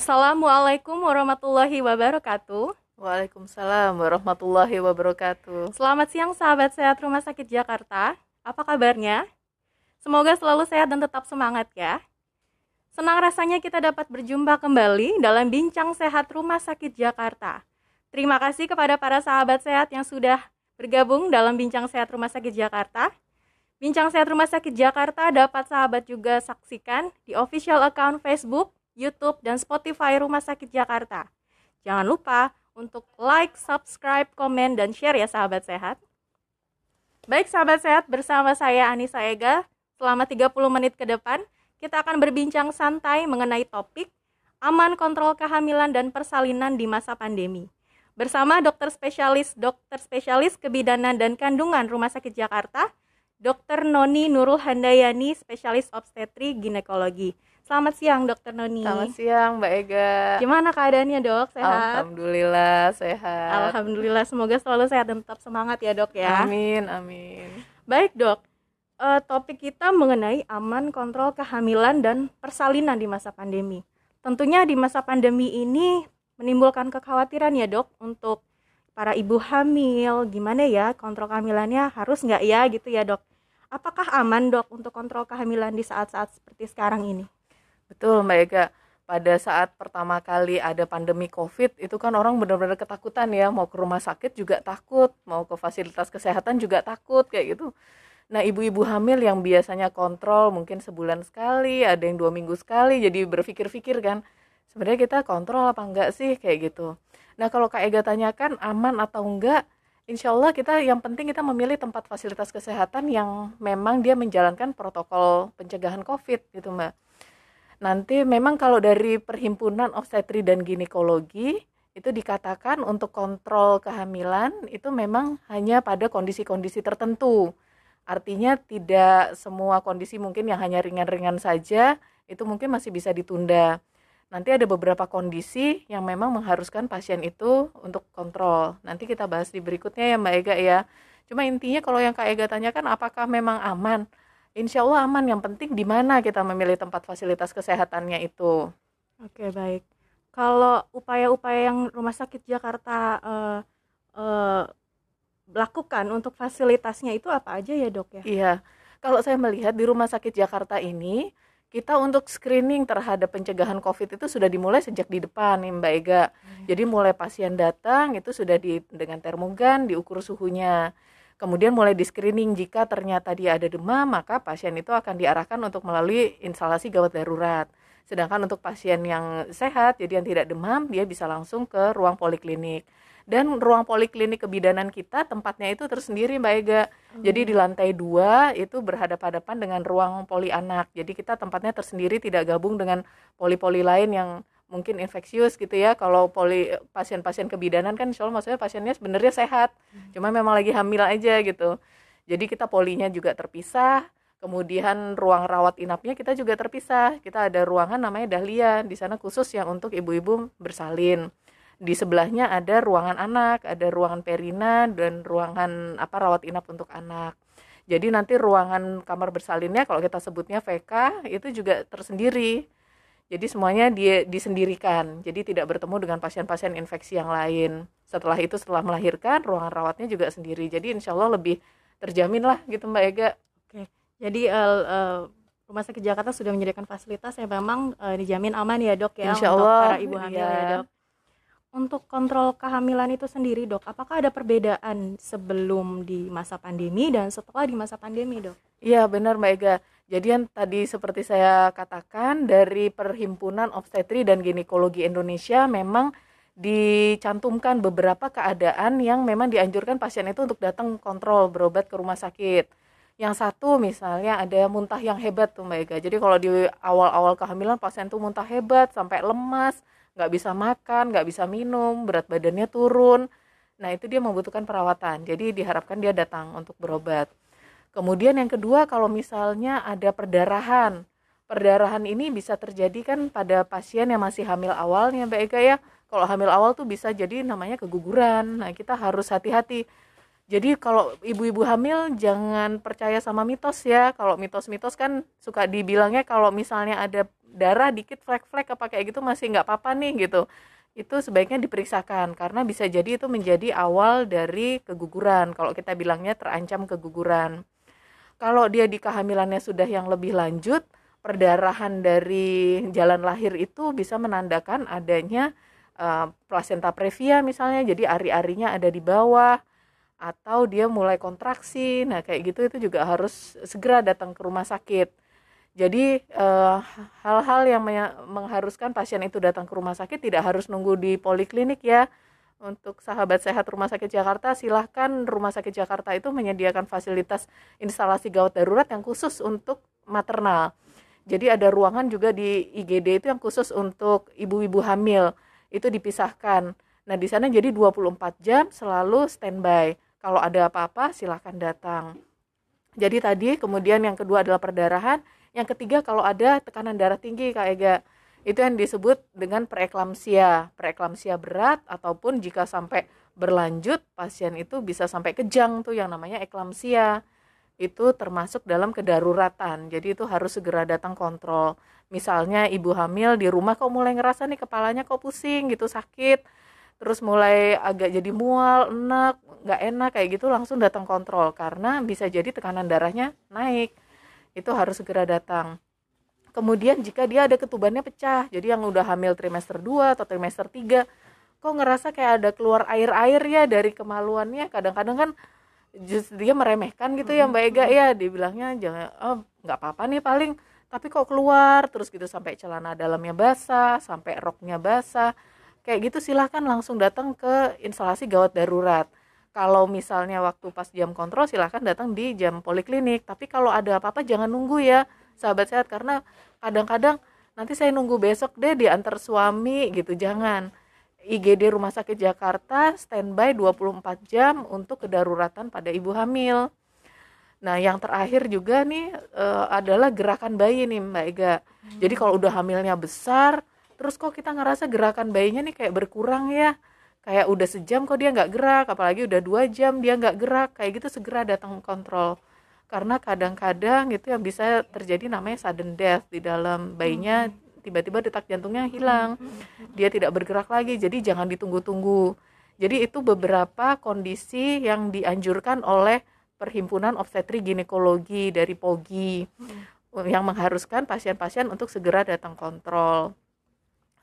Assalamualaikum warahmatullahi wabarakatuh. Waalaikumsalam warahmatullahi wabarakatuh. Selamat siang sahabat sehat Rumah Sakit Jakarta. Apa kabarnya? Semoga selalu sehat dan tetap semangat ya. Senang rasanya kita dapat berjumpa kembali dalam Bincang Sehat Rumah Sakit Jakarta. Terima kasih kepada para sahabat sehat yang sudah bergabung dalam Bincang Sehat Rumah Sakit Jakarta. Bincang Sehat Rumah Sakit Jakarta dapat sahabat juga saksikan di official account Facebook, YouTube, dan Spotify Rumah Sakit Jakarta. Jangan lupa untuk like, subscribe, komen, dan share ya sahabat sehat. Baik sahabat sehat, bersama saya Anissa Ega, selama 30 menit ke depan, kita akan berbincang santai mengenai topik aman kontrol kehamilan dan persalinan di masa pandemi. Bersama dokter spesialis, dokter spesialis kebidanan dan kandungan Rumah Sakit Jakarta, Dr. Noni Nurul Handayani, spesialis obstetri ginekologi. Selamat siang, Dokter Noni. Selamat siang, Mbak Ega. Gimana keadaannya, Dok? Sehat? Alhamdulillah sehat. Alhamdulillah, semoga selalu sehat dan tetap semangat ya, Dok ya. Amin, amin. Baik, Dok. Uh, topik kita mengenai aman kontrol kehamilan dan persalinan di masa pandemi. Tentunya di masa pandemi ini menimbulkan kekhawatiran ya, Dok, untuk para ibu hamil, gimana ya kontrol kehamilannya harus nggak ya gitu ya, Dok apakah aman dok untuk kontrol kehamilan di saat-saat seperti sekarang ini? Betul Mbak Ega, pada saat pertama kali ada pandemi COVID itu kan orang benar-benar ketakutan ya mau ke rumah sakit juga takut, mau ke fasilitas kesehatan juga takut kayak gitu. Nah ibu-ibu hamil yang biasanya kontrol mungkin sebulan sekali, ada yang dua minggu sekali, jadi berpikir-pikir kan sebenarnya kita kontrol apa enggak sih kayak gitu. Nah kalau Kak Ega tanyakan aman atau enggak, insya Allah kita yang penting kita memilih tempat fasilitas kesehatan yang memang dia menjalankan protokol pencegahan COVID gitu mbak. Nanti memang kalau dari perhimpunan obstetri dan ginekologi itu dikatakan untuk kontrol kehamilan itu memang hanya pada kondisi-kondisi tertentu. Artinya tidak semua kondisi mungkin yang hanya ringan-ringan saja itu mungkin masih bisa ditunda nanti ada beberapa kondisi yang memang mengharuskan pasien itu untuk kontrol. Nanti kita bahas di berikutnya ya Mbak Ega ya. Cuma intinya kalau yang Kak Ega tanyakan apakah memang aman? Insya Allah aman. Yang penting di mana kita memilih tempat fasilitas kesehatannya itu. Oke baik. Kalau upaya-upaya yang Rumah Sakit Jakarta uh, uh, lakukan untuk fasilitasnya itu apa aja ya dok ya? Iya. Kalau saya melihat di Rumah Sakit Jakarta ini kita untuk screening terhadap pencegahan COVID itu sudah dimulai sejak di depan nih Mbak Ega. Hmm. Jadi mulai pasien datang itu sudah di dengan termogan diukur suhunya. Kemudian mulai di screening jika ternyata dia ada demam maka pasien itu akan diarahkan untuk melalui instalasi gawat darurat. Sedangkan untuk pasien yang sehat jadi yang tidak demam dia bisa langsung ke ruang poliklinik dan ruang poliklinik kebidanan kita tempatnya itu tersendiri Mbak Ega. Hmm. Jadi di lantai dua itu berhadapan-hadapan dengan ruang poli anak. Jadi kita tempatnya tersendiri tidak gabung dengan poli-poli lain yang mungkin infeksius gitu ya. Kalau poli pasien-pasien kebidanan kan insya Allah maksudnya pasiennya sebenarnya sehat, hmm. cuma memang lagi hamil aja gitu. Jadi kita polinya juga terpisah. Kemudian ruang rawat inapnya kita juga terpisah. Kita ada ruangan namanya Dahlia. Di sana khusus yang untuk ibu-ibu bersalin di sebelahnya ada ruangan anak, ada ruangan perina dan ruangan apa rawat inap untuk anak. Jadi nanti ruangan kamar bersalinnya kalau kita sebutnya VK itu juga tersendiri. Jadi semuanya dia disendirikan. Jadi tidak bertemu dengan pasien-pasien infeksi yang lain. Setelah itu setelah melahirkan ruangan rawatnya juga sendiri. Jadi insya Allah lebih terjamin lah gitu Mbak Ega. Oke. Jadi uh, uh, Rumah Sakit Jakarta sudah menyediakan fasilitas yang memang uh, dijamin aman ya dok ya Insya Allah, untuk para ibu hamil ya, ya dok untuk kontrol kehamilan itu sendiri dok, apakah ada perbedaan sebelum di masa pandemi dan setelah di masa pandemi dok? Iya benar Mbak Ega. Jadi yang tadi seperti saya katakan dari Perhimpunan Obstetri dan Ginekologi Indonesia memang dicantumkan beberapa keadaan yang memang dianjurkan pasien itu untuk datang kontrol berobat ke rumah sakit. Yang satu misalnya ada muntah yang hebat tuh Mbak Ega. Jadi kalau di awal-awal kehamilan pasien tuh muntah hebat sampai lemas, nggak bisa makan nggak bisa minum berat badannya turun nah itu dia membutuhkan perawatan jadi diharapkan dia datang untuk berobat kemudian yang kedua kalau misalnya ada perdarahan perdarahan ini bisa terjadi kan pada pasien yang masih hamil awalnya Mbak Ega ya. Kalau hamil awal tuh bisa jadi namanya keguguran. Nah kita harus hati-hati. Jadi kalau ibu-ibu hamil jangan percaya sama mitos ya. Kalau mitos-mitos kan suka dibilangnya kalau misalnya ada darah dikit flek-flek apa kayak gitu masih nggak apa-apa nih gitu. Itu sebaiknya diperiksakan karena bisa jadi itu menjadi awal dari keguguran. Kalau kita bilangnya terancam keguguran kalau dia di kehamilannya sudah yang lebih lanjut perdarahan dari jalan lahir itu bisa menandakan adanya uh, placenta previa misalnya jadi ari-arinya ada di bawah atau dia mulai kontraksi. Nah kayak gitu itu juga harus segera datang ke rumah sakit. Jadi eh, hal-hal uh, yang mengharuskan pasien itu datang ke rumah sakit tidak harus nunggu di poliklinik ya untuk sahabat sehat Rumah Sakit Jakarta silahkan Rumah Sakit Jakarta itu menyediakan fasilitas instalasi gawat darurat yang khusus untuk maternal. Jadi ada ruangan juga di IGD itu yang khusus untuk ibu-ibu hamil. Itu dipisahkan. Nah di sana jadi 24 jam selalu standby. Kalau ada apa-apa silahkan datang. Jadi tadi kemudian yang kedua adalah perdarahan, yang ketiga kalau ada tekanan darah tinggi Kak Ega, itu yang disebut dengan preeklamsia, preeklamsia berat ataupun jika sampai berlanjut pasien itu bisa sampai kejang tuh yang namanya eklamsia. Itu termasuk dalam kedaruratan. Jadi itu harus segera datang kontrol. Misalnya ibu hamil di rumah kok mulai ngerasa nih kepalanya kok pusing gitu sakit terus mulai agak jadi mual, enak, nggak enak kayak gitu langsung datang kontrol karena bisa jadi tekanan darahnya naik. Itu harus segera datang. Kemudian jika dia ada ketubannya pecah, jadi yang udah hamil trimester 2 atau trimester 3, kok ngerasa kayak ada keluar air-air ya dari kemaluannya, kadang-kadang kan just dia meremehkan gitu ya Mbak Ega ya, dibilangnya jangan oh nggak apa-apa nih paling tapi kok keluar terus gitu sampai celana dalamnya basah, sampai roknya basah. Kayak gitu silahkan langsung datang ke instalasi gawat darurat. Kalau misalnya waktu pas jam kontrol silahkan datang di jam poliklinik. Tapi kalau ada apa-apa jangan nunggu ya sahabat sehat karena kadang-kadang nanti saya nunggu besok deh diantar suami gitu jangan IGD Rumah Sakit Jakarta standby 24 jam untuk kedaruratan pada ibu hamil. Nah, yang terakhir juga nih e, adalah gerakan bayi nih Mbak Ega. Hmm. Jadi kalau udah hamilnya besar, terus kok kita ngerasa gerakan bayinya nih kayak berkurang ya kayak udah sejam kok dia nggak gerak apalagi udah dua jam dia nggak gerak kayak gitu segera datang kontrol karena kadang-kadang itu yang bisa terjadi namanya sudden death di dalam bayinya hmm. tiba-tiba detak jantungnya hilang hmm. dia tidak bergerak lagi jadi jangan ditunggu-tunggu jadi itu beberapa kondisi yang dianjurkan oleh Perhimpunan Obstetri Ginekologi dari POGI hmm. yang mengharuskan pasien-pasien untuk segera datang kontrol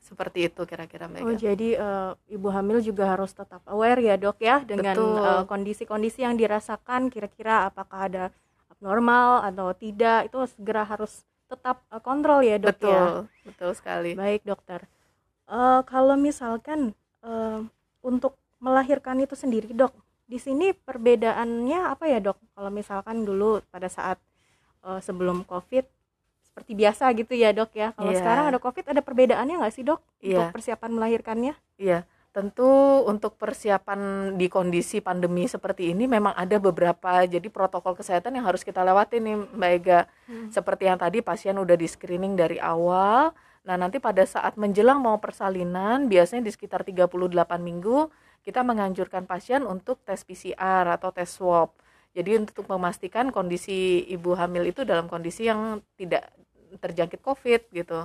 seperti itu kira-kira Mbak Oh jadi uh, ibu hamil juga harus tetap aware ya dok ya dengan eh, kondisi-kondisi uh, yang dirasakan kira-kira apakah ada abnormal atau tidak itu segera harus tetap uh, kontrol ya dok betul, ya. Betul sekali. Baik dokter. Uh, kalau misalkan uh, untuk melahirkan itu sendiri dok, di sini perbedaannya apa ya dok? Kalau misalkan dulu pada saat uh, sebelum covid seperti biasa gitu ya dok ya kalau yeah. sekarang ada covid ada perbedaannya nggak sih dok yeah. untuk persiapan melahirkannya iya yeah. Tentu untuk persiapan di kondisi pandemi seperti ini memang ada beberapa jadi protokol kesehatan yang harus kita lewati nih mbak Ega hmm. seperti yang tadi pasien udah di screening dari awal nah nanti pada saat menjelang mau persalinan biasanya di sekitar 38 minggu kita menganjurkan pasien untuk tes PCR atau tes swab jadi untuk memastikan kondisi ibu hamil itu dalam kondisi yang tidak terjangkit COVID gitu.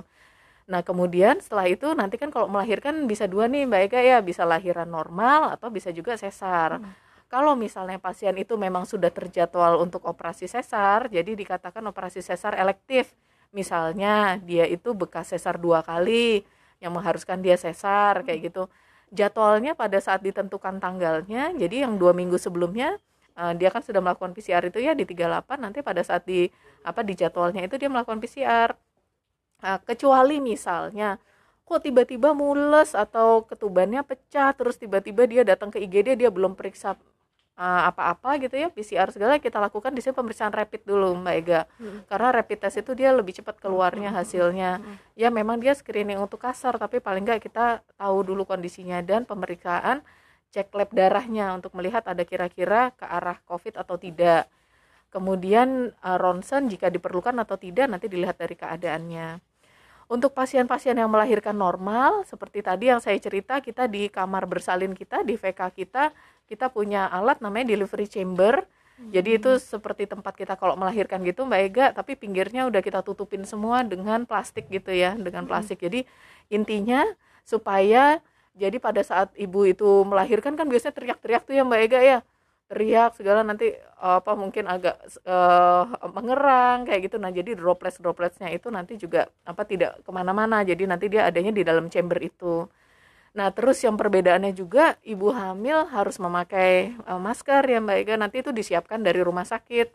Nah kemudian setelah itu nanti kan kalau melahirkan bisa dua nih Mbak Eka ya bisa lahiran normal atau bisa juga sesar. Hmm. Kalau misalnya pasien itu memang sudah terjadwal untuk operasi sesar, jadi dikatakan operasi sesar elektif. Misalnya dia itu bekas sesar dua kali yang mengharuskan dia sesar kayak gitu. Jadwalnya pada saat ditentukan tanggalnya, jadi yang dua minggu sebelumnya uh, dia kan sudah melakukan PCR itu ya di 38 nanti pada saat di apa di jadwalnya itu dia melakukan PCR uh, kecuali misalnya kok tiba-tiba mules atau ketubannya pecah terus tiba-tiba dia datang ke IGD dia belum periksa uh, apa-apa gitu ya PCR segala kita lakukan di sini pemeriksaan rapid dulu Mbak Ega hmm. karena rapid test itu dia lebih cepat keluarnya hmm. hasilnya hmm. ya memang dia screening untuk kasar tapi paling nggak kita tahu dulu kondisinya dan pemeriksaan cek lab darahnya untuk melihat ada kira-kira ke arah COVID atau tidak. Kemudian uh, ronsen jika diperlukan atau tidak nanti dilihat dari keadaannya. Untuk pasien-pasien yang melahirkan normal, seperti tadi yang saya cerita, kita di kamar bersalin kita, di VK kita, kita punya alat namanya delivery chamber. Jadi itu seperti tempat kita kalau melahirkan gitu Mbak Ega, tapi pinggirnya udah kita tutupin semua dengan plastik gitu ya, dengan plastik. Jadi intinya supaya jadi pada saat ibu itu melahirkan kan biasanya teriak-teriak tuh ya Mbak Ega ya. Teriak segala nanti apa mungkin agak uh, mengerang kayak gitu. Nah jadi droplets dropletsnya itu nanti juga apa tidak ke mana-mana. Jadi nanti dia adanya di dalam chamber itu. Nah, terus yang perbedaannya juga ibu hamil harus memakai uh, masker ya Mbak Ega. Nanti itu disiapkan dari rumah sakit.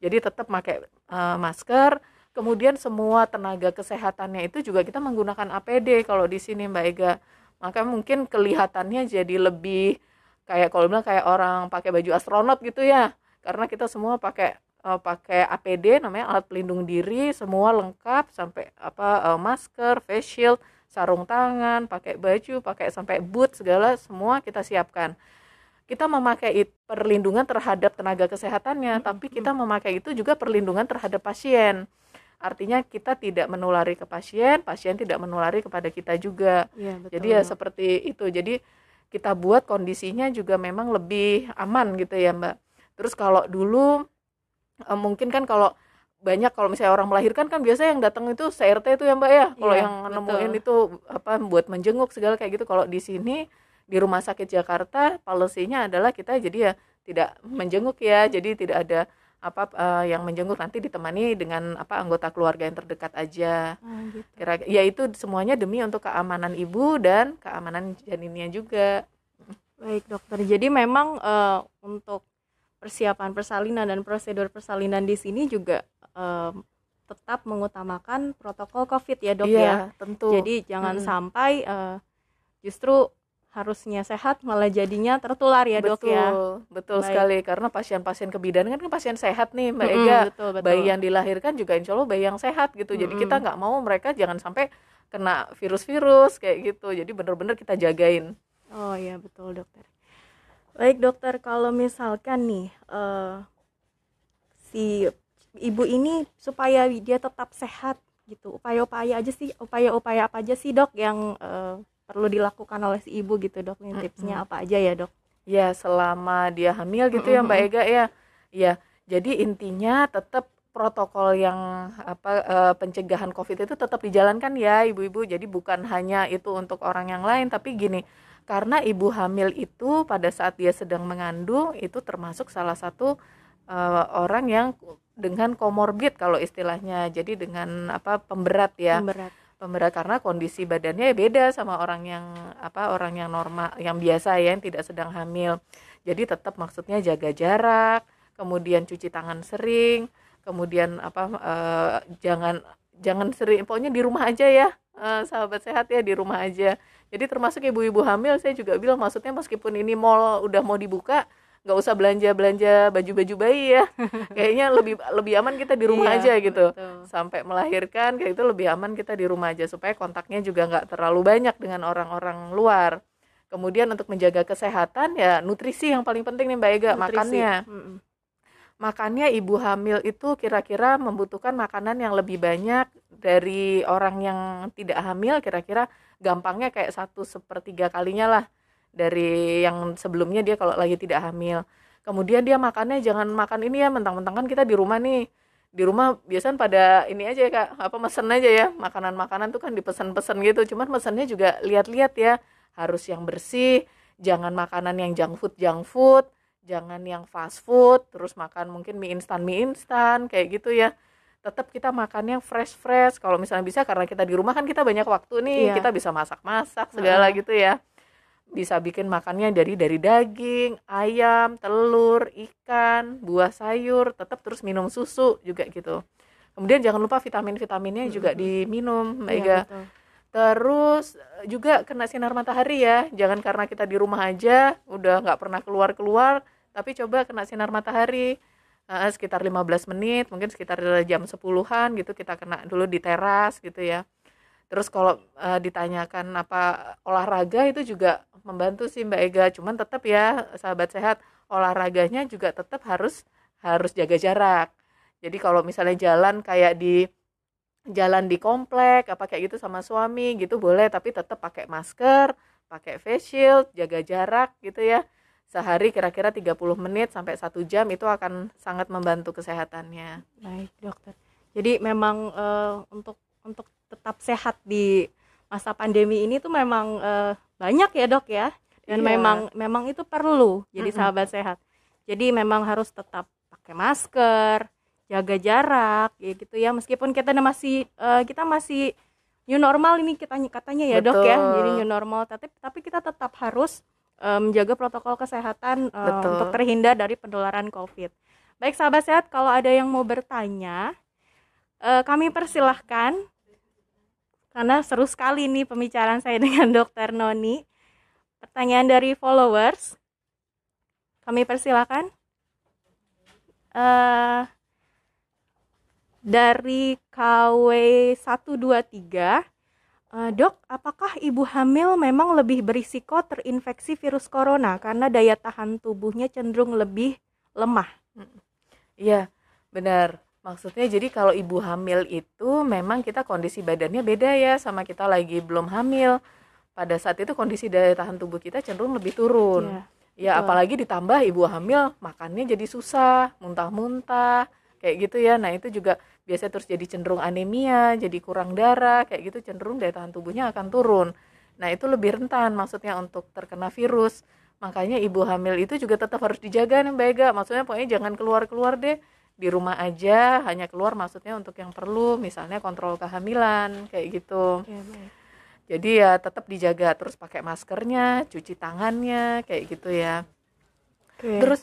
Jadi tetap pakai uh, masker. Kemudian semua tenaga kesehatannya itu juga kita menggunakan APD kalau di sini Mbak Ega. Maka mungkin kelihatannya jadi lebih kayak kalau bilang kayak orang pakai baju astronot gitu ya. Karena kita semua pakai uh, pakai APD namanya alat pelindung diri, semua lengkap sampai apa uh, masker, face shield sarung tangan, pakai baju, pakai sampai boot segala semua kita siapkan. Kita memakai perlindungan terhadap tenaga kesehatannya, -hmm. tapi kita memakai itu juga perlindungan terhadap pasien. Artinya kita tidak menulari ke pasien, pasien tidak menulari kepada kita juga. Ya, betul. Jadi ya seperti itu. Jadi kita buat kondisinya juga memang lebih aman gitu ya, Mbak. Terus kalau dulu eh, mungkin kan kalau banyak kalau misalnya orang melahirkan kan biasa yang datang itu CRT itu ya mbak ya kalau ya, yang betul. nemuin itu apa buat menjenguk segala kayak gitu kalau di sini di rumah sakit Jakarta policy-nya adalah kita jadi ya tidak menjenguk ya jadi tidak ada apa uh, yang menjenguk nanti ditemani dengan apa anggota keluarga yang terdekat aja oh, gitu. kira ya itu semuanya demi untuk keamanan ibu dan keamanan janinnya juga baik dokter jadi memang uh, untuk persiapan persalinan dan prosedur persalinan di sini juga um, tetap mengutamakan protokol COVID ya dok iya, ya. tentu. Jadi jangan hmm. sampai uh, justru harusnya sehat malah jadinya tertular ya betul, dok ya. Betul Baik. sekali karena pasien-pasien kebidanan kan pasien sehat nih Mbak hmm, Ega. Betul, betul. Bayi yang dilahirkan juga insya Allah bayi yang sehat gitu. Hmm. Jadi kita nggak mau mereka jangan sampai kena virus-virus kayak gitu. Jadi benar-benar kita jagain. Oh iya betul dokter. Baik dokter kalau misalkan nih uh, si ibu ini supaya dia tetap sehat gitu upaya-upaya aja sih upaya-upaya apa aja sih dok yang uh, perlu dilakukan oleh si ibu gitu dok. Nih tipsnya apa aja ya dok? Ya selama dia hamil gitu ya mbak Ega ya. Ya jadi intinya tetap protokol yang apa uh, pencegahan covid itu tetap dijalankan ya ibu-ibu. Jadi bukan hanya itu untuk orang yang lain tapi gini karena ibu hamil itu pada saat dia sedang mengandung itu termasuk salah satu uh, orang yang dengan komorbid kalau istilahnya. Jadi dengan apa pemberat ya. Pemberat pemberat karena kondisi badannya beda sama orang yang apa orang yang normal yang biasa ya yang tidak sedang hamil. Jadi tetap maksudnya jaga jarak kemudian cuci tangan sering kemudian apa uh, jangan jangan sering pokoknya di rumah aja ya uh, sahabat sehat ya di rumah aja. Jadi termasuk ibu-ibu hamil saya juga bilang maksudnya meskipun ini mall udah mau dibuka nggak usah belanja belanja baju baju bayi ya. Kayaknya lebih lebih aman kita di rumah iya, aja gitu. betul. sampai melahirkan kayak itu lebih aman kita di rumah aja. Supaya kontaknya juga nggak terlalu banyak dengan orang-orang luar. Kemudian untuk menjaga kesehatan ya nutrisi yang paling penting nih mbak Ega nutrisi. makannya. Mm makannya ibu hamil itu kira-kira membutuhkan makanan yang lebih banyak dari orang yang tidak hamil kira-kira gampangnya kayak satu sepertiga kalinya lah dari yang sebelumnya dia kalau lagi tidak hamil. Kemudian dia makannya jangan makan ini ya mentang-mentang kan kita di rumah nih. Di rumah biasanya pada ini aja ya kak. Apa mesen aja ya. Makanan-makanan tuh kan dipesan-pesan gitu. Cuman mesennya juga lihat-lihat ya. Harus yang bersih jangan makanan yang junk food junk food. Jangan yang fast food. Terus makan mungkin mie instan mie instan kayak gitu ya. Tetap kita makannya fresh fresh kalau misalnya bisa karena kita di rumah kan kita banyak waktu nih. Iya. kita bisa masak-masak segala uh. gitu ya bisa bikin makannya dari dari daging, ayam, telur, ikan, buah sayur, tetap terus minum susu juga gitu. Kemudian jangan lupa vitamin-vitaminnya hmm. juga diminum, Mbak iya, Terus juga kena sinar matahari ya, jangan karena kita di rumah aja, udah nggak pernah keluar-keluar, tapi coba kena sinar matahari uh, sekitar 15 menit, mungkin sekitar jam 10-an gitu kita kena dulu di teras gitu ya. Terus kalau uh, ditanyakan apa olahraga itu juga membantu sih Mbak Ega cuman tetap ya sahabat sehat olahraganya juga tetap harus harus jaga jarak jadi kalau misalnya jalan kayak di jalan di komplek apa kayak gitu sama suami gitu boleh tapi tetap pakai masker pakai face shield jaga jarak gitu ya sehari kira-kira 30 menit sampai satu jam itu akan sangat membantu kesehatannya. Baik, dokter. Jadi memang uh, untuk untuk tetap sehat di masa pandemi ini tuh memang uh, banyak ya, Dok ya. Dan iya. memang memang itu perlu jadi mm -hmm. sahabat sehat. Jadi memang harus tetap pakai masker, jaga jarak ya gitu ya meskipun kita masih uh, kita masih new normal ini kita katanya ya Betul. dok ya jadi new normal tapi tapi kita tetap harus uh, menjaga protokol kesehatan uh, untuk terhindar dari penularan covid baik sahabat sehat kalau ada yang mau bertanya uh, kami persilahkan karena seru sekali nih pembicaraan saya dengan dokter Noni pertanyaan dari followers kami persilahkan uh, dari KW 123 uh, Dok, apakah ibu hamil memang lebih berisiko terinfeksi virus corona karena daya tahan tubuhnya cenderung lebih lemah? Iya, benar. Maksudnya jadi kalau ibu hamil itu memang kita kondisi badannya beda ya sama kita lagi belum hamil. Pada saat itu kondisi daya tahan tubuh kita cenderung lebih turun. Ya, ya apalagi ditambah ibu hamil makannya jadi susah, muntah-muntah kayak gitu ya. Nah itu juga biasa terus jadi cenderung anemia jadi kurang darah kayak gitu cenderung daya tahan tubuhnya akan turun. Nah itu lebih rentan maksudnya untuk terkena virus. Makanya ibu hamil itu juga tetap harus dijaga nih Mbak Ega. Maksudnya pokoknya jangan keluar-keluar deh di rumah aja hanya keluar maksudnya untuk yang perlu misalnya kontrol kehamilan kayak gitu ya, jadi ya tetap dijaga terus pakai maskernya cuci tangannya kayak gitu ya okay. terus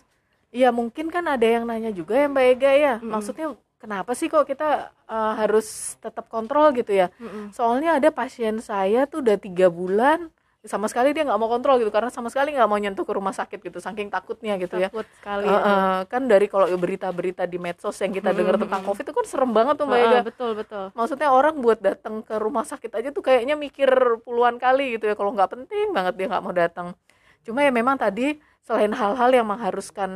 Iya mungkin kan ada yang nanya juga ya Mbak Ega ya, mm-hmm. maksudnya kenapa sih kok kita uh, harus tetap kontrol gitu ya? Mm-hmm. Soalnya ada pasien saya tuh udah tiga bulan sama sekali dia nggak mau kontrol gitu karena sama sekali nggak mau nyentuh ke rumah sakit gitu saking takutnya gitu ya. Takut sekali uh, uh, kan dari kalau berita-berita di medsos yang kita dengar tentang covid itu kan serem banget tuh mbak Ega betul betul maksudnya orang buat datang ke rumah sakit aja tuh kayaknya mikir puluhan kali gitu ya kalau nggak penting banget dia nggak mau datang cuma ya memang tadi selain hal-hal yang mengharuskan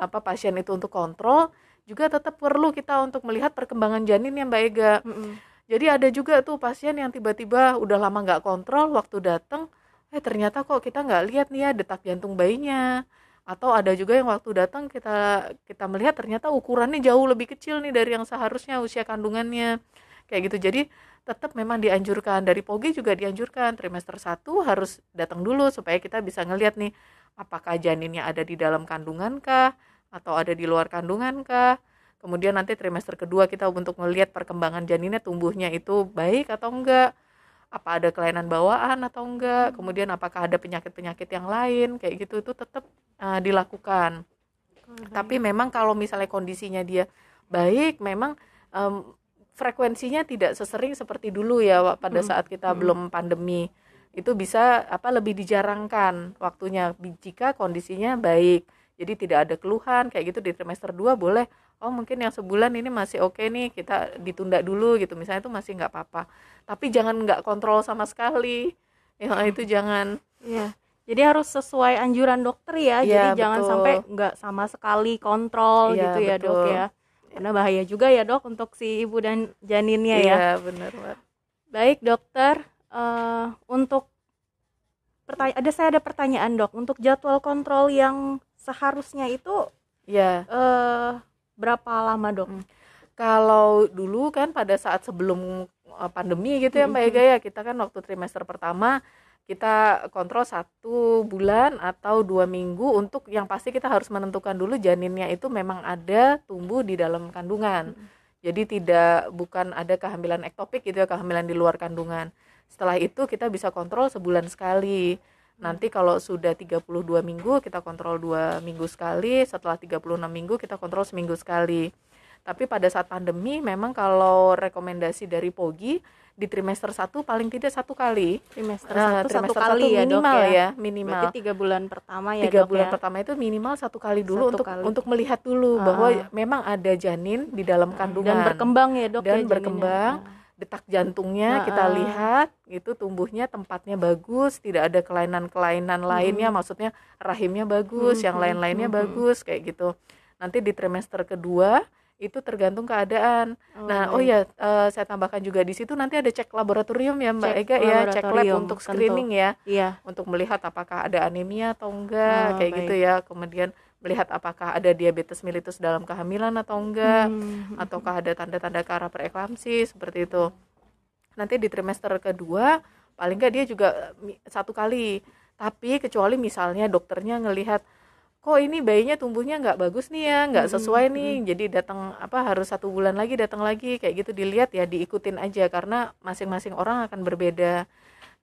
apa pasien itu untuk kontrol juga tetap perlu kita untuk melihat perkembangan janin ya Mbak Ega. Mm -hmm. Jadi ada juga tuh pasien yang tiba-tiba udah lama nggak kontrol waktu datang, eh ternyata kok kita nggak lihat nih ya detak jantung bayinya. Atau ada juga yang waktu datang kita kita melihat ternyata ukurannya jauh lebih kecil nih dari yang seharusnya usia kandungannya. Kayak gitu. Jadi tetap memang dianjurkan dari POGI juga dianjurkan trimester 1 harus datang dulu supaya kita bisa ngelihat nih apakah janinnya ada di dalam kandungan kah atau ada di luar kandungan kah kemudian nanti trimester kedua kita untuk melihat perkembangan janinnya tumbuhnya itu baik atau enggak apa ada kelainan bawaan atau enggak kemudian apakah ada penyakit-penyakit yang lain kayak gitu itu tetap uh, dilakukan. Oh, tapi memang kalau misalnya kondisinya dia baik memang um, frekuensinya tidak sesering seperti dulu ya pada hmm. saat kita hmm. belum pandemi. Itu bisa apa lebih dijarangkan waktunya. Jika kondisinya baik jadi tidak ada keluhan kayak gitu di trimester 2 boleh oh mungkin yang sebulan ini masih oke okay nih kita ditunda dulu gitu. Misalnya itu masih nggak apa-apa. Tapi jangan nggak kontrol sama sekali. Ya itu jangan. Ya jadi harus sesuai anjuran dokter ya, ya jadi jangan sampai nggak sama sekali kontrol ya, gitu ya betul. dok ya. Karena bahaya juga ya dok untuk si ibu dan janinnya ya, ya benar baik dokter. Uh, untuk pertanyaan ada saya ada pertanyaan dok. Untuk jadwal kontrol yang seharusnya itu ya uh, berapa lama dok? Hmm. Kalau dulu kan pada saat sebelum uh, pandemi gitu ya Mbak Ega ya kita kan waktu trimester pertama kita kontrol satu bulan atau dua minggu untuk yang pasti kita harus menentukan dulu janinnya itu memang ada tumbuh di dalam kandungan. Hmm. Jadi tidak bukan ada kehamilan ektopik gitu ya kehamilan di luar kandungan. Setelah itu kita bisa kontrol sebulan sekali. Nanti kalau sudah 32 minggu kita kontrol dua minggu sekali, setelah 36 minggu kita kontrol seminggu sekali. Tapi pada saat pandemi memang kalau rekomendasi dari POGI di trimester satu paling tidak satu kali. Trimester nah, satu trimester satu kali satu ya minimal dok ya, ya minimal. Berarti tiga bulan pertama ya tiga dok bulan ya? pertama itu minimal satu kali dulu satu untuk kali. untuk melihat dulu uh. bahwa memang ada janin di dalam kandungan. Dan berkembang ya dok dan ya, berkembang. Uh detak jantungnya uh, kita lihat itu tumbuhnya tempatnya bagus tidak ada kelainan-kelainan lainnya maksudnya rahimnya bagus yang lain-lainnya bagus kayak gitu nanti di trimester kedua itu tergantung keadaan. nah, oh baik. ya eh, saya tambahkan juga di situ nanti ada cek laboratorium ya Mbak Cek Ega ya, cek lab untuk tentu. screening ya, Iya. untuk melihat apakah ada anemia atau enggak Oh, kayak gitu baik. ya. Kemudian melihat apakah ada diabetes mellitus dalam kehamilan atau enggak Hmm. ataukah ada tanda-tanda ke arah preeklamsi seperti itu. Nanti di trimester kedua paling nggak dia juga mi- satu kali. Tapi kecuali misalnya dokternya ngelihat kok ini bayinya tumbuhnya nggak bagus nih ya, nggak Mm-mm, sesuai nih, jadi datang apa harus satu bulan lagi datang lagi kayak gitu dilihat ya diikutin aja karena masing-masing orang akan berbeda.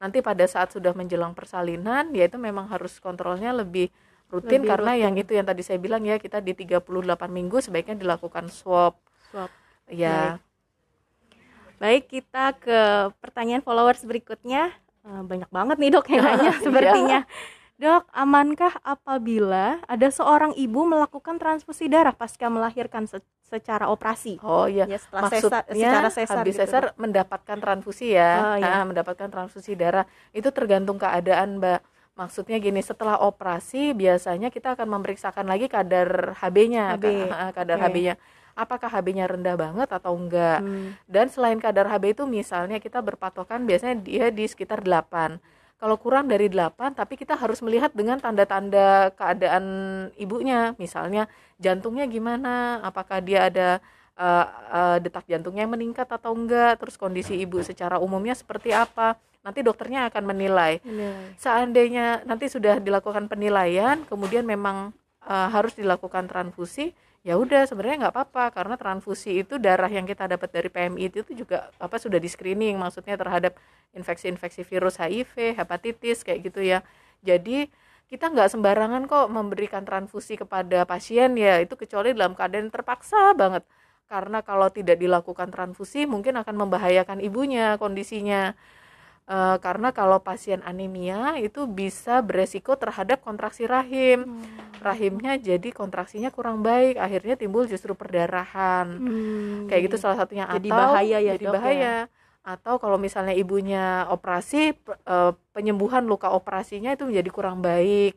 Nanti pada saat sudah menjelang persalinan ya itu memang harus kontrolnya lebih rutin Lebih karena yang rutin. itu yang tadi saya bilang ya kita di 38 minggu sebaiknya dilakukan swab. Swab. Ya. Baik, kita ke pertanyaan followers berikutnya. Eh, banyak banget nih dok yang nanya Iya. sepertinya. Dok, amankah apabila ada seorang ibu melakukan transfusi darah pasca melahirkan se- secara operasi? Oh iya. Ya, setelah sesar, Maksudnya secara sesar habis gitu, sesar mendapatkan transfusi ya. Oh, iya. Nah, mendapatkan transfusi darah itu tergantung keadaan, Mbak. Maksudnya gini, setelah operasi biasanya kita akan memeriksakan lagi kadar HB-nya, HB, kadar oke. HB-nya. Apakah HB-nya rendah banget atau enggak? Hmm. Dan selain kadar HB itu misalnya kita berpatokan biasanya dia di sekitar 8. Kalau kurang dari 8 tapi kita harus melihat dengan tanda-tanda keadaan ibunya. Misalnya jantungnya gimana? Apakah dia ada eh, eh, detak jantungnya yang meningkat atau enggak? Terus kondisi ibu secara umumnya seperti apa? Nanti dokternya akan menilai. Menilai. Seandainya nanti sudah dilakukan penilaian, kemudian memang eh, harus dilakukan transfusi, ya udah sebenarnya nggak apa-apa karena transfusi itu darah yang kita dapat dari PMI itu juga apa sudah di screening, maksudnya terhadap infeksi-infeksi virus HIV, hepatitis kayak gitu ya. Jadi kita nggak sembarangan kok memberikan transfusi kepada pasien ya itu kecuali dalam keadaan terpaksa banget karena kalau tidak dilakukan transfusi mungkin akan membahayakan ibunya kondisinya Eh, karena kalau pasien anemia itu bisa beresiko terhadap kontraksi rahim Hmm. rahimnya jadi kontraksinya kurang baik akhirnya timbul justru perdarahan Hmm. kayak gitu salah satunya Jadi atau bahaya ya, jadi Dok, ya? bahaya atau kalau misalnya ibunya operasi pe- eh, penyembuhan luka operasinya itu menjadi kurang baik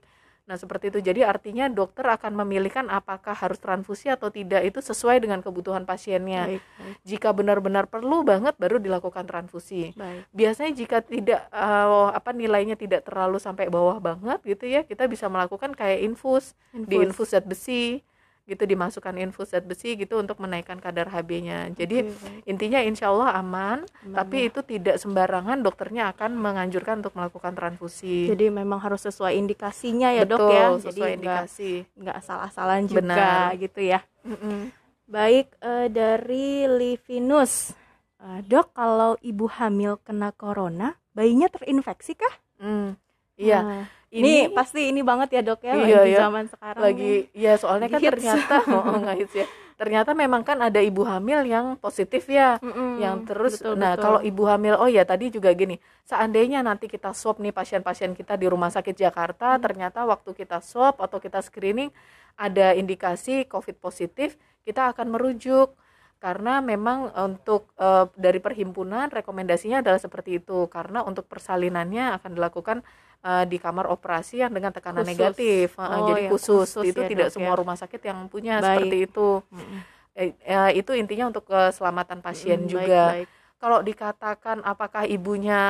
nah seperti itu. Jadi artinya dokter akan memilihkan apakah harus transfusi atau tidak itu sesuai dengan kebutuhan pasiennya. Baik, baik, jika benar-benar perlu banget baru dilakukan transfusi. Baik. biasanya jika tidak eh, apa nilainya tidak terlalu sampai bawah banget gitu ya kita bisa melakukan kayak infus. Di infus. zat besi gitu dimasukkan infus zat besi gitu untuk menaikkan kadar HB-nya jadi baik. intinya insya Allah aman, Aman tapi ya. itu tidak sembarangan dokternya akan menganjurkan untuk melakukan transfusi Jadi memang harus sesuai indikasinya ya betul dok ya. Jadi sesuai nggak indikasi nggak salah-salah juga Benar. gitu ya. Mm-mm. Baik eh, dari Livinus, Eh, dok kalau ibu hamil kena corona, bayinya terinfeksi kah? Mm. iya Nah, ini ini pasti ini banget ya dok ya Iya, di ya. zaman sekarang. lagi ya soalnya kan Hits. ternyata oh, nggak hits ya ternyata memang kan ada ibu hamil yang positif ya Mm-mm, yang terus betul, nah betul. kalau ibu hamil oh ya tadi juga gini seandainya nanti kita swab nih pasien-pasien kita di rumah sakit Jakarta Hmm. ternyata waktu kita swab atau kita screening ada indikasi covid positif kita akan merujuk karena memang untuk eh, dari perhimpunan rekomendasinya adalah seperti itu karena untuk persalinannya akan dilakukan eh, di kamar operasi yang dengan tekanan Khusus. negatif Oh, jadi ya, khusus, khusus itu ya, tidak dok, semua ya. rumah sakit yang punya Baik. seperti itu Mm-mm. Eh, eh, itu intinya untuk keselamatan pasien Mm, baik, juga baik. Kalau dikatakan apakah ibunya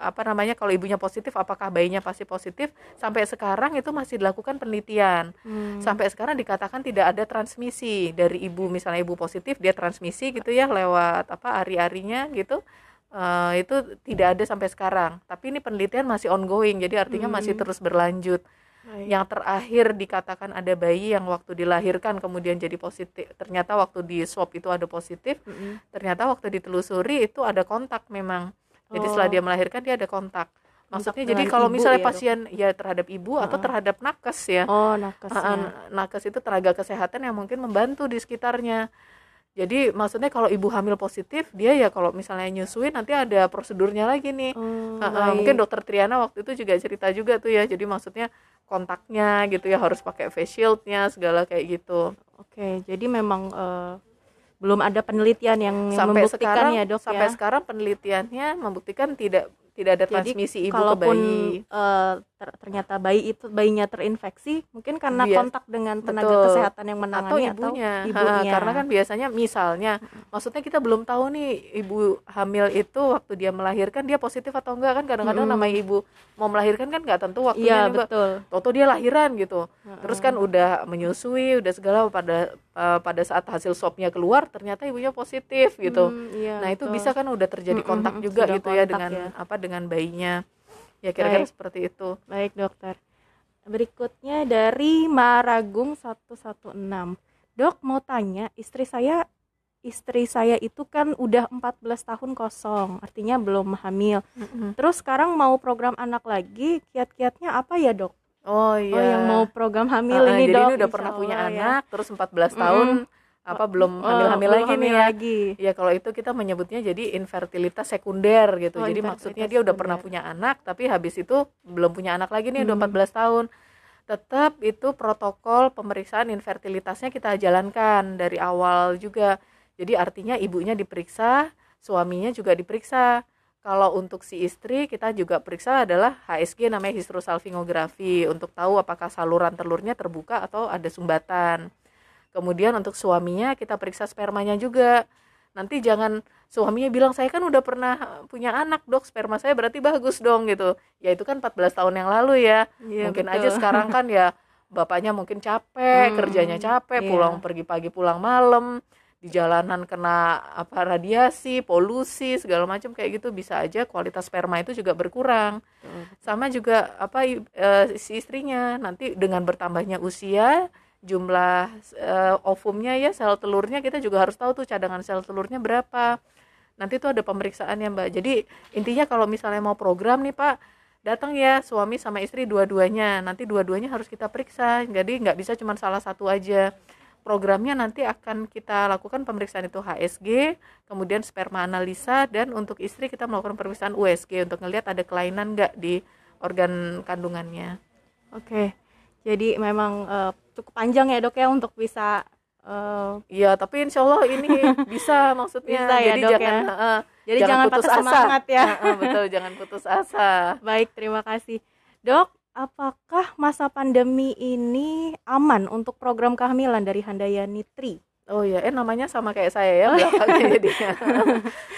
apa namanya kalau ibunya positif apakah bayinya pasti positif sampai sekarang itu masih dilakukan penelitian Hmm. sampai sekarang dikatakan tidak ada transmisi dari ibu misalnya ibu positif dia transmisi gitu ya lewat apa ari-arinya gitu Eh, itu tidak ada sampai sekarang tapi ini penelitian masih ongoing jadi artinya masih Hmm. terus berlanjut Baik. yang terakhir dikatakan ada bayi yang waktu dilahirkan kemudian jadi positif ternyata waktu di swab itu ada positif Mm-mm. ternyata waktu ditelusuri itu ada kontak memang jadi Oh. setelah dia melahirkan dia ada kontak maksudnya Kontak jadi kalau misalnya ya, Dok? pasien ya terhadap ibu atau Heeh. terhadap nakes ya Oh, Ah, nakesnya. ah, nakes itu tenaga kesehatan yang mungkin membantu di sekitarnya jadi maksudnya kalau ibu hamil positif dia ya kalau misalnya nyusuin nanti ada prosedurnya lagi nih Oh, ah, baik. mungkin dokter Triana waktu itu juga cerita juga tuh ya jadi maksudnya kontaknya gitu ya harus pakai face shieldnya segala kayak gitu Oke, jadi memang eh, belum ada penelitian yang sampai membuktikan sekarang ya dok sampai ya. sekarang penelitiannya membuktikan tidak tidak ada Jadi transmisi ibu ke Kalaupun bayi eh, ter- ternyata bayi itu bayinya terinfeksi mungkin karena Bias- kontak dengan tenaga betul. kesehatan yang atau menangani ibunya. Ha, ibunya. karena kan biasanya misalnya maksudnya kita belum tahu nih ibu hamil itu waktu dia melahirkan dia positif atau enggak kan kadang-kadang Mm-mm. namanya ibu mau melahirkan kan nggak tentu waktunya iya betul Toto dia lahiran gitu terus kan udah menyusui udah segala pada eh, pada saat hasil swabnya keluar ternyata ibunya positif gitu Hmm, iya, nah itu betul. bisa kan udah terjadi kontak juga sudah gitu ya dengan ya. apa dengan bayinya ya kira-kira Baik. seperti itu Baik dokter. Berikutnya dari Maragung 116. Dok mau tanya, istri saya istri saya itu kan udah 14 tahun kosong, artinya belum hamil. Terus sekarang mau program anak lagi, kiat-kiatnya apa ya dok? oh iya Oh yang mau program hamil Ah, ini jadi dok. ini udah pernah punya Allah ya. anak terus 14 tahun apa belum Oh, hamil-hamil belum lagi nih hamil ya lagi. Ya kalau itu kita menyebutnya jadi infertilitas sekunder gitu. Oh, jadi maksudnya dia udah pernah punya anak tapi habis itu belum punya anak lagi nih udah Hmm. 14 tahun. Tetap itu protokol pemeriksaan infertilitasnya kita jalankan dari awal juga. Jadi artinya ibunya diperiksa, suaminya juga diperiksa. Kalau untuk si istri kita juga periksa adalah HSG namanya hysterosalpingografi untuk tahu apakah saluran telurnya terbuka atau ada sumbatan. Kemudian untuk suaminya kita periksa spermanya juga. Nanti jangan suaminya bilang saya kan udah pernah punya anak dok sperma saya berarti bagus dong gitu. Ya itu kan 14 tahun yang lalu ya. Iya, mungkin betul. aja sekarang kan ya bapaknya mungkin capek, Hmm, kerjanya capek, iya. pulang pergi pagi pulang malam, di jalanan kena apa radiasi, polusi segala macam kayak gitu bisa aja kualitas sperma itu juga berkurang Betul. sama juga apa eh, si istrinya nanti dengan bertambahnya usia jumlah eh, ovumnya ya sel telurnya kita juga harus tahu tuh cadangan sel telurnya berapa. Nanti tuh ada pemeriksaan ya mbak. Jadi intinya kalau misalnya mau program nih pak datang ya suami sama istri dua-duanya. Nanti dua-duanya harus kita periksa. Jadi nggak bisa cuma salah satu aja. Programnya nanti akan kita lakukan pemeriksaan itu HSG kemudian sperma analisa dan untuk istri kita melakukan pemeriksaan USG untuk ngelihat ada kelainan nggak di organ kandungannya. Oke. Jadi memang eh, cukup panjang ya dok ya untuk bisa eh, Iya, tapi insya Allah ini bisa maksudnya. Bisa ya, Jadi Dok, jangan, ya? heeh, jadi jangan, putus patah asa. semangat ya. Heeh, betul, jangan putus asa. Baik, terima kasih. Dok, apakah masa pandemi ini aman untuk program kehamilan dari Handayani Tri? Oh iya, eh namanya sama kayak saya ya belakangnya jadinya.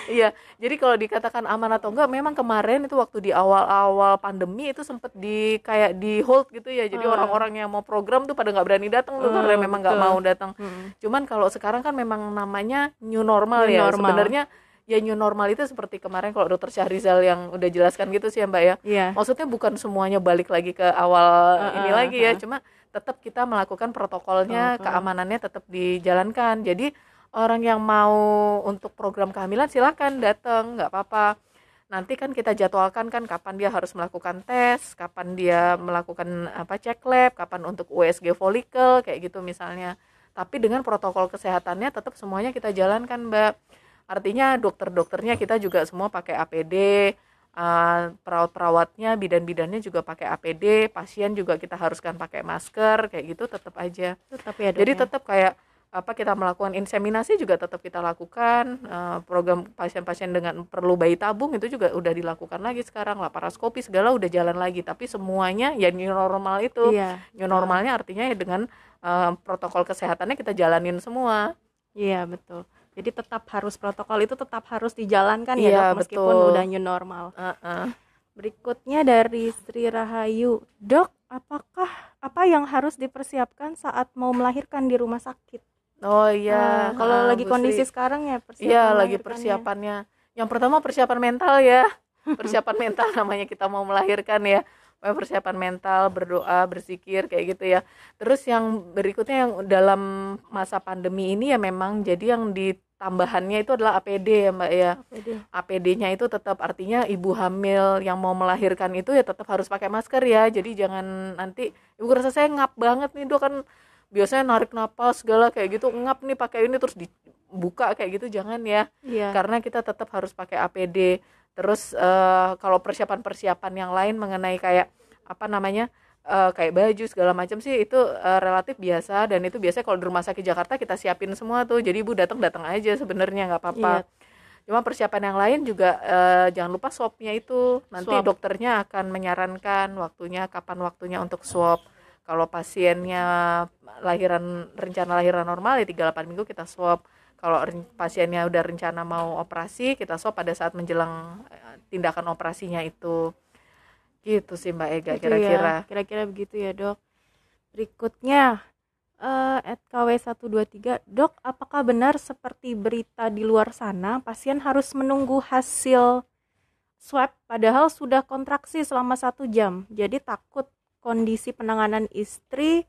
Iya, jadi kalau dikatakan aman atau enggak, memang kemarin itu waktu di awal-awal pandemi itu sempat di kayak di hold gitu ya. Jadi Ah. orang-orang yang mau program tuh pada nggak berani datang tuh Ah, karena memang nggak mau datang. Hmm. Cuman kalau sekarang kan memang namanya new normal New ya. normal. Sebenarnya ya new normal itu seperti kemarin kalau dokter Syahrizal yang udah jelaskan gitu sih ya Mbak ya. Iya. Maksudnya bukan semuanya balik lagi ke awal Uh-uh, ini lagi ya, cuma tetap kita melakukan protokolnya, Protokol. keamanannya tetap dijalankan. Jadi orang yang mau untuk program kehamilan silakan datang, nggak apa-apa. Nanti kan kita jadwalkan kan kapan dia harus melakukan tes, kapan dia melakukan apa cek lab, kapan untuk USG folikel kayak gitu misalnya. Tapi dengan protokol kesehatannya tetap semuanya kita jalankan, Mbak. Artinya dokter-dokternya kita juga semua pakai APD, uh, perawat-perawatnya, bidan-bidannya juga pakai APD, pasien juga kita haruskan pakai masker, kayak gitu tetap aja. Tetap ya dok. Jadi ya? tetap kayak apa kita melakukan inseminasi juga tetap kita lakukan uh, program pasien-pasien dengan perlu bayi tabung itu juga udah dilakukan lagi sekarang laparoskopi segala udah jalan lagi tapi semuanya ya new normal itu Iya. new normalnya artinya ya dengan uh, protokol kesehatannya kita jalanin semua Iya betul. Jadi tetap harus protokol itu tetap harus dijalankan ya Iya, dok meskipun betul. udah new normal. Uh-uh. Berikutnya dari Sri Rahayu, dok, apakah apa yang harus dipersiapkan saat mau melahirkan di rumah sakit? oh iya Ah, kalau uh, lagi Bu kondisi Sri. sekarang ya persiapan Iya, lagi persiapannya. Yang pertama persiapan mental ya. Persiapan mental namanya kita mau melahirkan ya. Persiapan mental, berdoa, berzikir kayak gitu ya. Terus yang berikutnya yang dalam masa pandemi ini ya memang jadi yang ditambahannya itu adalah APD ya, Mbak ya. APD-nya itu tetap artinya ibu hamil yang mau melahirkan itu ya tetap harus pakai masker ya. Jadi jangan nanti ibu rasa saya ngap banget nih dok kan biasanya narik napas segala kayak gitu ngap nih pakai ini terus dibuka kayak gitu jangan ya Iya. karena kita tetap harus pakai APD terus eh, kalau persiapan-persiapan yang lain mengenai kayak apa namanya eh, kayak baju segala macam sih itu eh, relatif biasa dan itu biasanya kalau di rumah sakit Jakarta kita siapin semua tuh jadi ibu datang datang aja sebenarnya nggak apa-apa Iya. Cuma persiapan yang lain juga eh, jangan lupa swabnya itu nanti Swab. dokternya akan menyarankan waktunya kapan waktunya untuk swab. Kalau pasiennya lahiran rencana lahiran normal ya 38 minggu kita swab. Kalau pasiennya udah rencana mau operasi kita swab pada saat menjelang tindakan operasinya itu. Gitu sih Mbak Ega Gitu kira-kira. ya, kira-kira begitu ya dok. Berikutnya eh at KW123 dok apakah benar seperti berita di luar sana pasien harus menunggu hasil swab padahal sudah kontraksi selama satu jam? Jadi takut kondisi penanganan istri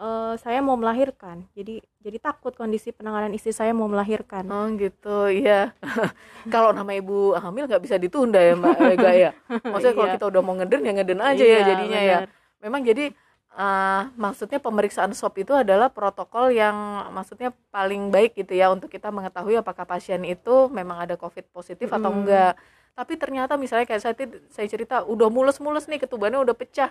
eh, saya mau melahirkan jadi jadi takut kondisi penanganan istri saya mau melahirkan Oh gitu, iya. kalau nama ibu hamil nggak bisa ditunda ya Mbak Ega ya. Maksudnya kalau Iya. kita udah mau ngeden ya ngeden aja Iya, ya jadinya ya. benar. Memang jadi eh, maksudnya pemeriksaan swab itu adalah protokol yang maksudnya paling baik gitu ya untuk kita mengetahui apakah pasien itu memang ada COVID positif atau Mm-mm. enggak. Tapi ternyata misalnya kayak saya saya cerita udah mules-mules nih ketubannya udah pecah.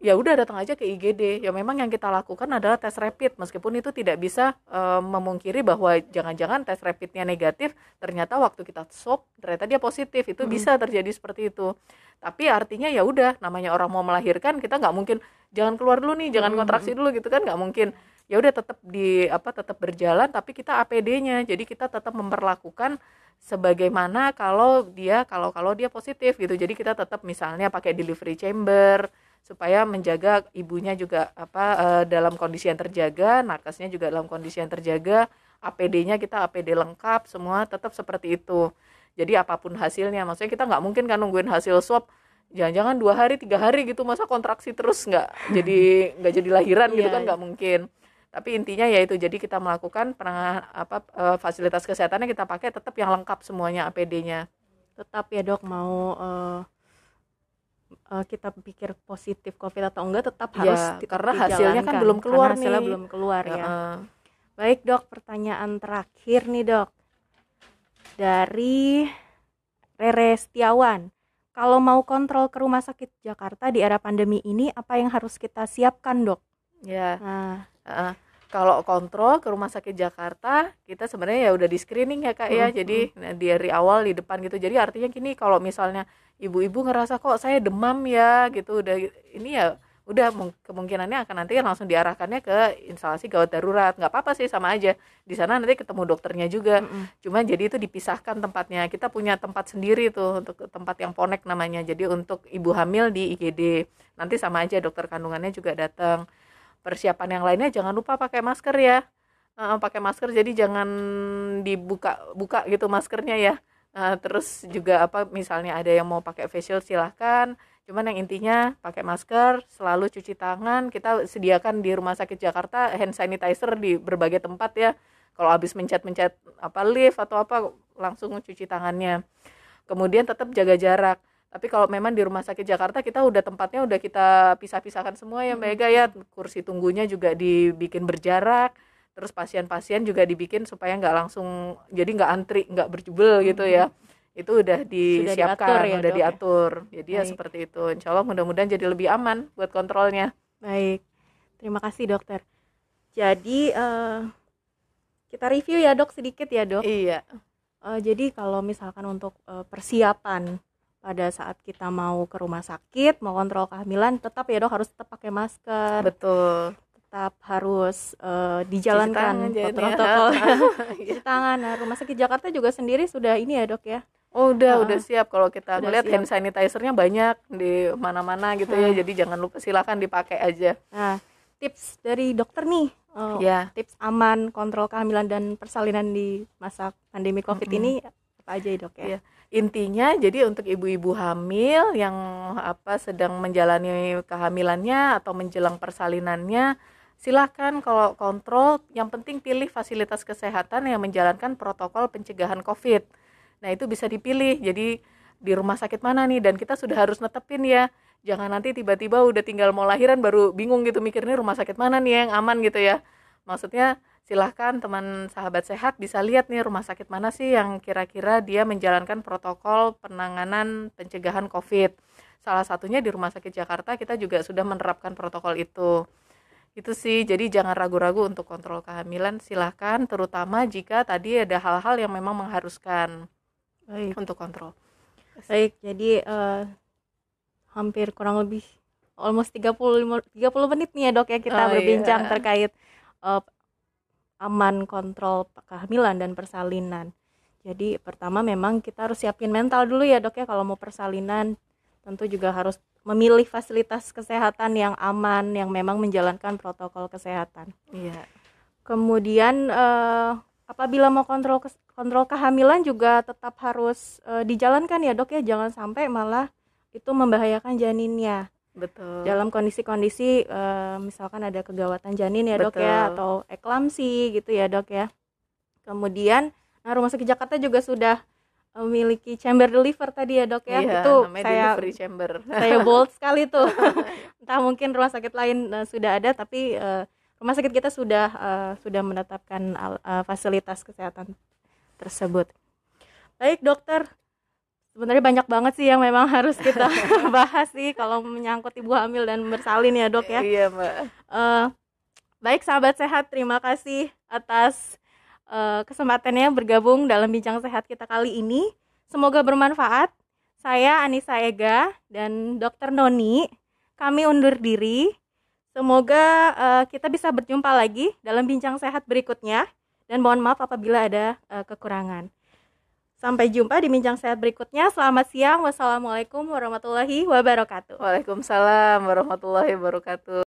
Ya udah datang aja ke IGD. Ya memang yang kita lakukan adalah tes rapid meskipun itu tidak bisa eh, memungkiri bahwa jangan-jangan tes rapidnya negatif, ternyata waktu kita swab ternyata dia positif. Itu Mm-mm. bisa terjadi seperti itu. Tapi artinya ya udah namanya orang mau melahirkan kita nggak mungkin jangan keluar dulu nih, jangan kontraksi dulu gitu kan nggak mungkin. Ya udah tetap di apa tetap berjalan tapi kita APD-nya. Jadi kita tetap memperlakukan sebagaimana kalau dia kalau kalau dia positif gitu. Jadi kita tetap misalnya pakai delivery chamber supaya menjaga ibunya juga apa eh, dalam kondisi yang terjaga, nakesnya juga dalam kondisi yang terjaga, APD-nya kita APD lengkap semua tetap seperti itu. Jadi apa pun hasilnya, maksudnya kita nggak mungkin kan nungguin hasil swab jangan-jangan dua hari tiga hari gitu masa kontraksi terus nggak jadi nggak jadi lahiran gitu Iya, kan nggak mungkin. Tapi intinya yaitu jadi kita melakukan penanganan apa eh, fasilitas kesehatannya kita pakai tetap yang lengkap semuanya APD-nya tetap ya dok mau eh, eh, kita pikir positif covid atau enggak tetap harus Ya, tetap karena hasilnya kan belum keluar Karena hasilnya nih. belum keluar ya. Heeh. baik dok pertanyaan terakhir nih dok. Dari Rere Setiawan. Kalau mau kontrol ke rumah sakit Jakarta di era pandemi ini apa yang harus kita siapkan dok? Ya nah. Heeh. Kalau kontrol ke rumah sakit Jakarta, kita sebenarnya ya udah di screening ya kak ya. Mm, Jadi nah, dari awal di depan gitu. Jadi artinya gini, kalau misalnya ibu-ibu ngerasa kok saya demam ya gitu, udah ini ya udah mung- kemungkinannya akan nanti langsung diarahkannya ke instalasi gawat darurat. nggak apa-apa sih sama aja. Di sana nanti ketemu dokternya juga. mm-mm. Cuma jadi itu dipisahkan tempatnya. Kita punya tempat sendiri tuh untuk tempat yang ponek namanya. Jadi untuk ibu hamil di IGD. Nanti sama aja dokter kandungannya juga datang. Persiapan yang lainnya jangan lupa pakai masker ya. Eh, pakai masker jadi jangan dibuka buka gitu maskernya ya. Eh, terus juga apa misalnya ada yang mau pakai facial silahkan. Cuman yang intinya pakai masker, selalu cuci tangan. Kita sediakan di Rumah Sakit Jakarta hand sanitizer di berbagai tempat ya kalau habis mencet-mencet apa lift atau apa langsung cuci tangannya kemudian tetap jaga jarak tapi kalau memang di rumah sakit Jakarta kita udah tempatnya udah kita pisah-pisahkan semua ya Mbak Ega ya. Kursi tunggunya juga dibikin berjarak terus pasien-pasien juga dibikin supaya nggak langsung jadi nggak antri nggak berjubel gitu ya. Itu udah disiapkan diatur ya, udah Dok, ya? diatur. Jadi ya Baik. seperti itu. Insya Allah mudah-mudahan jadi lebih aman buat kontrolnya. Baik, terima kasih dokter. Jadi eh, kita review ya dok sedikit ya dok. iya. Eh, jadi kalau misalkan untuk eh, persiapan pada saat kita mau ke rumah sakit, mau kontrol kehamilan, tetap ya dok harus tetap pakai masker, betul tetap harus eh, dijalankan jangan ya. protokol cuci tangan. Nah, rumah sakit Jakarta juga sendiri sudah ini ya dok ya. Oh udah Heeh. udah siap kalau kita siap. hand sanitizernya banyak di mana-mana gitu ya Heeh. jadi jangan lupa silakan dipakai aja Nah, tips dari dokter nih, eh, ya tips aman kontrol kehamilan dan persalinan di masa pandemi COVID Mm-mm. ini apa aja ya dok ya? Iya. Intinya jadi untuk ibu-ibu hamil yang apa sedang menjalani kehamilannya atau menjelang persalinannya silakan kalau kontrol. Yang penting pilih fasilitas kesehatan yang menjalankan protokol pencegahan COVID. Nah itu bisa dipilih. Jadi di rumah sakit mana nih? Dan kita sudah harus netepin ya. Jangan nanti tiba-tiba udah tinggal mau lahiran baru bingung gitu mikirnya rumah sakit mana nih yang aman gitu ya. Maksudnya silahkan teman sahabat sehat bisa lihat nih rumah sakit mana sih yang kira-kira dia menjalankan protokol penanganan pencegahan COVID. Salah satunya di Rumah Sakit Jakarta kita juga sudah menerapkan protokol itu. Itu sih, jadi jangan ragu-ragu untuk kontrol kehamilan, silahkan terutama jika tadi ada hal-hal yang memang mengharuskan. Baik. untuk kontrol. Baik, jadi eh, hampir kurang lebih almost 30 30 menit nih ya, Dok ya kita Oh, berbincang iya. terkait eh, aman kontrol kehamilan dan persalinan. Jadi pertama memang kita harus siapin mental dulu ya, Dok ya kalau mau persalinan tentu juga harus memilih fasilitas kesehatan yang aman yang memang menjalankan protokol kesehatan. Iya. Kemudian eh, apabila mau kontrol kontrol kehamilan juga tetap harus eh, dijalankan ya dok ya jangan sampai malah itu membahayakan janinnya Betul. dalam kondisi-kondisi eh, misalkan ada kegawatan janin ya dok ya Betul. atau eklamsi gitu ya dok ya. Kemudian nah rumah sakit Jakarta juga sudah memiliki chamber deliver tadi ya dok ya Iya, itu saya delivery chamber. saya bold sekali tuh entah mungkin rumah sakit lain eh, sudah ada tapi eh, rumah sakit kita sudah eh, sudah menetapkan eh, fasilitas kesehatan tersebut baik dokter sebenarnya banyak banget sih yang memang harus kita bahas sih kalau menyangkut ibu hamil dan bersalin ya dok ya. Iya, Mbak. Eh, baik sahabat sehat terima kasih atas eh, kesempatannya bergabung dalam bincang sehat kita kali ini. Semoga bermanfaat. Saya Anissa Ega dan Dokter Noni. Kami undur diri. Semoga eh, kita bisa berjumpa lagi dalam bincang sehat berikutnya. Dan mohon maaf apabila ada eh, kekurangan sampai jumpa di bincang sehat berikutnya. Selamat siang. Wassalamualaikum warahmatullahi wabarakatuh. Waalaikumsalam warahmatullahi wabarakatuh.